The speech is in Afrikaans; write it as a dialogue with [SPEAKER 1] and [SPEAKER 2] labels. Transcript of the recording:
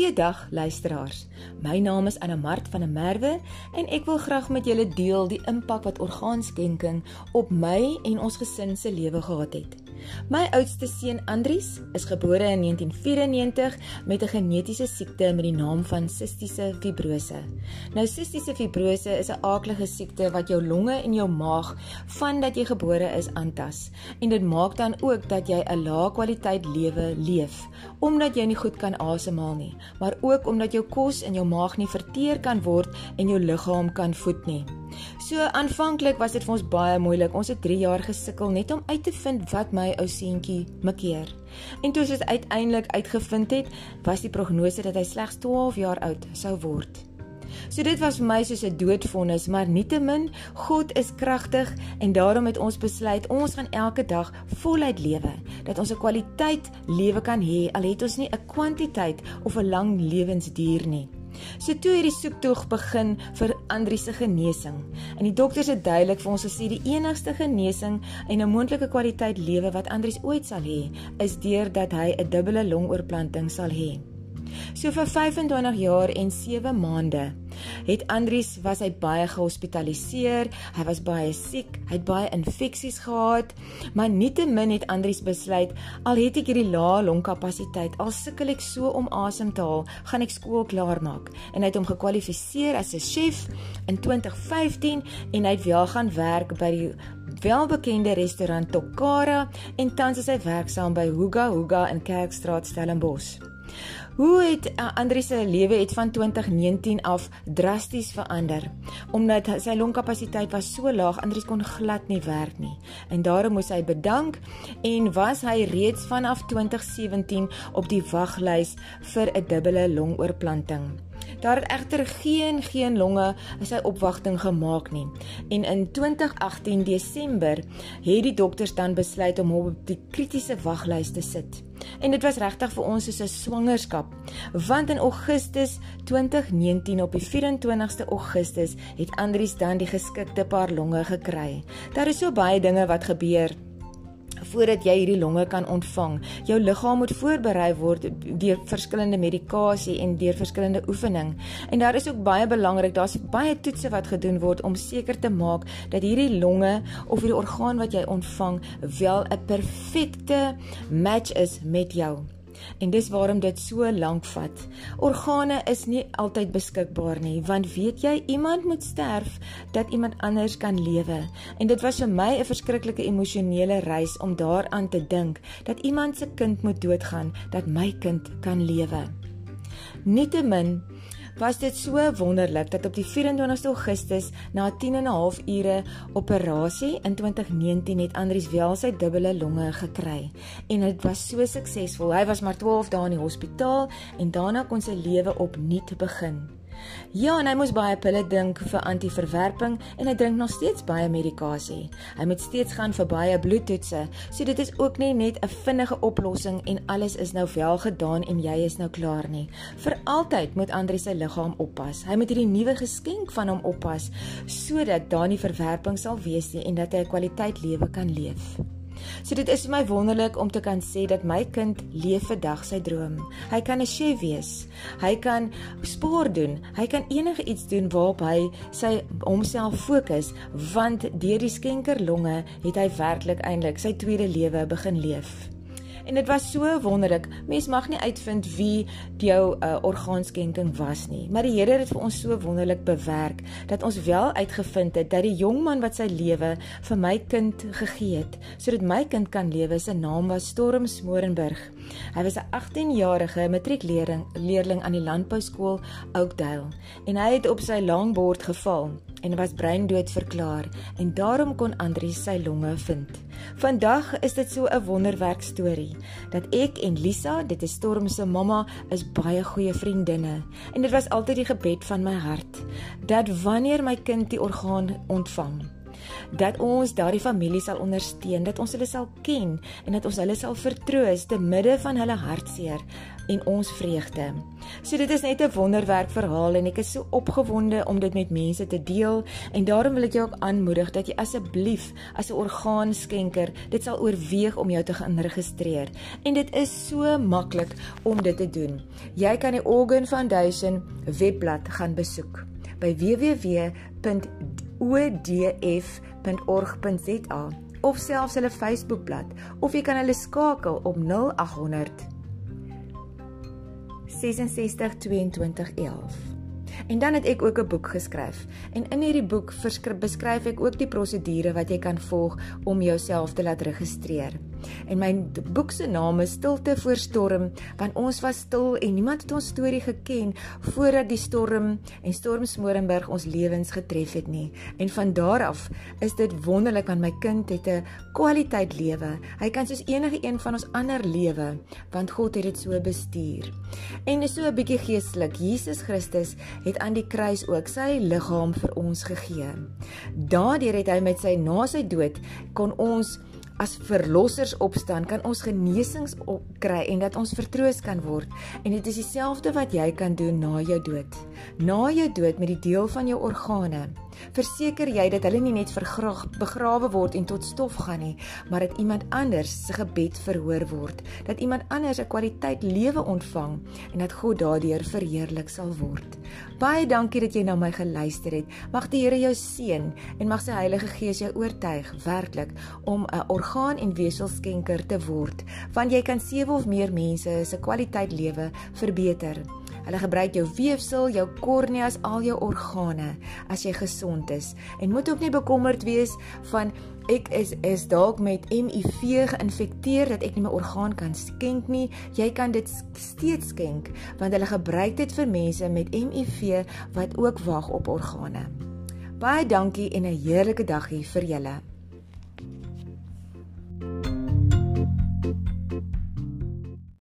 [SPEAKER 1] Goeiedag luisteraars. My naam is Anna Mart van der Merwe en ek wil graag met julle deel die impak wat orgaanskenking op my en ons gesin se lewe gehad het. My oudste seun Andries is gebore in 1994 met 'n genetiese siekte met die naam van sistiese fibrose. Nou sistiese fibrose is 'n aaklige siekte wat jou longe en jou maag vandat jy gebore is aantas en dit maak dan ook dat jy 'n lae kwaliteit lewe leef omdat jy nie goed kan asemhaal nie, maar ook omdat jou kos in jou maag nie verteer kan word en jou liggaam kan voed nie. So aanvanklik was dit vir ons baie moeilik. Ons het 3 jaar gesukkel net om uit te vind wat my ou seentjie makkeer. En toe ons uiteindelik uitgevind het, was die prognose dat hy slegs 12 jaar oud sou word. So dit was vir my soos 'n doodvonnis, maar nietemin, God is kragtig en daarom het ons besluit ons gaan elke dag voluit lewe, dat ons 'n kwaliteit lewe kan hê al het ons nie 'n kwantiteit of 'n lang lewensduur nie. So toe hierdie soektog begin vir Andri se genesing. En die dokters het duidelik vir ons gesê die enigste genesing en 'n moontlike kwaliteit lewe wat Andri ooit sal hê, is deurdat hy 'n dubbele longoorplanting sal hê. So vir 25 jaar en 7 maande het Andries was hy baie gehospitaliseer, hy was baie siek, hy het baie infeksies gehad, maar nietemin het Andries besluit al het ek hierdie lae longkapasiteit, al sukkel ek so om asem te haal, gaan ek skool klaar maak. En hy het hom gekwalifiseer as 'n chef in 2015 en hy het wel gaan werk by die welbekende restaurant Tokara en tans is hy werksaam by Huga Huga in Kerkstraat Stellenbosch. Hoe het uh, Andri se lewe het van 2019 af drasties verander omdat sy longkapasiteit was so laag Andri kon glad nie werk nie en daarom moes hy bedank en was hy reeds vanaf 2017 op die waglys vir 'n dubbele longoorplanting. Daar het egter geen geen longe sy opwagting gemaak nie. En in 2018 Desember het die dokters dan besluit om hom op die kritiese waglys te sit. En dit was regtig vir ons soos 'n swangerskap, want in Augustus 2019 op die 24ste Augustus het Andries dan die geskikte paar longe gekry. Daar is so baie dinge wat gebeur voordat jy hierdie longe kan ontvang. Jou liggaam moet voorberei word deur verskillende medikasie en deur verskillende oefening. En daar is ook baie belangrik, daar's baie toetse wat gedoen word om seker te maak dat hierdie longe of hierdie orgaan wat jy ontvang wel 'n perfekte match is met jou. En dis waarom dit so lank vat. Organe is nie altyd beskikbaar nie, want weet jy iemand moet sterf dat iemand anders kan lewe. En dit was vir my 'n verskriklike emosionele reis om daaraan te dink dat iemand se kind moet doodgaan dat my kind kan lewe. Nietemin was dit so wonderlik dat op die 24 Augustus na 10 en 'n half ure operasie in 2019 het Andries wel sy dubbele longe gekry en dit was so suksesvol. Hy was maar 12 dae in die hospitaal en daarna kon sy lewe opnuut begin. Ja, en hy moes baie pille drink vir antiverwerping en hy drink nog steeds baie medikasie. Hy moet steeds gaan vir baie bloedtoetse. So dit is ook nie net 'n vinnige oplossing en alles is nou wel gedaan en jy is nou klaar nie. Vir altyd moet Andre sy liggaam oppas. Hy moet hierdie nuwe geskenk van hom oppas sodat daar nie verwerping sal wees nie en dat hy 'n kwaliteit lewe kan leef. So dit is vir my wonderlik om te kan sê dat my kind leef vandag sy droom. Hy kan 'n chef wees. Hy kan sport doen. Hy kan enige iets doen waarop hy sy homself fokus want deur die skenkerlonge het hy werklik eintlik sy tweede lewe begin leef. En dit was so wonderlik. Mens mag nie uitvind wie jou uh, orgaanskenking was nie, maar die Here het dit vir ons so wonderlik bewerk dat ons wel uitgevind het dat die jong man wat sy lewe vir my kind gegee het, sodat my kind kan lewe, se naam was Storm Smorenburg. Hy was 'n 18-jarige matriekleerling leerling aan die landbouskool Oakdale en hy het op sy langbord geval en was breindood verklaar en daarom kon Andrius sy longe vind. Vandag is dit so 'n wonderwerk storie dat ek en Lisa, dit is Storm se mamma, is baie goeie vriendinne en dit was altyd die gebed van my hart dat wanneer my kind die orgaan ontvang dat ons daardie familie sal ondersteun, dat ons hulle sal ken en dat ons hulle sal vertroos te midde van hulle hartseer en ons vreugde. So dit is net 'n wonderwerk verhaal en ek is so opgewonde om dit met mense te deel en daarom wil ek jou ook aanmoedig dat jy asseblief as 'n orgaanskenker dit sal oorweeg om jou te gaan registreer. En dit is so maklik om dit te doen. Jy kan die Organ Foundation webblad gaan besoek by www.odf.org.za of selfs hulle Facebookblad of jy kan hulle skakel op 0800 66 22 11. En dan het ek ook 'n boek geskryf. En in hierdie boek beskryf ek ook die prosedure wat jy kan volg om jouself te laat registreer. En my boek se naam is Stilte voor storm, want ons was stil en niemand het ons storie geken voordat die storm en Storm Smorenberg ons lewens getref het nie. En van daar af is dit wonderlik want my kind het 'n kwaliteit lewe. Hy kan soos enige een van ons ander lewe, want God het dit so bestuur. En is so 'n bietjie geestelik. Jesus Christus het aan die kruis ook sy liggaam vir ons gegee. Daardeur het hy met sy na sy dood kon ons as verlossers opstaan, kan ons genesings kry en dat ons vertroos kan word. En dit is dieselfde wat jy kan doen na jou dood. Na jou dood met die deel van jou organe verseker jy dat hulle nie net vergraag begrawe word en tot stof gaan nie, maar dat iemand anders se gebed verhoor word, dat iemand anders 'n kwaliteit lewe ontvang en dat God daardeur verheerlik sal word. Baie dankie dat jy na my geluister het. Mag die Here jou seën en mag sy Heilige Gees jou oortuig werklik om 'n orgaan en weselskenker te word, want jy kan sewe of meer mense se kwaliteit lewe verbeter. Hulle gebruik jou weefsel, jou korneas, al jou organe as jy gesond is. En moet ook nie bekommerd wees van ek is is dalk met HIV geïnfekteer dat ek nie my orgaan kan skenk nie. Jy kan dit steeds skenk want hulle gebruik dit vir mense met HIV wat ook wag op organe. Baie dankie en 'n heerlike dag hier vir julle.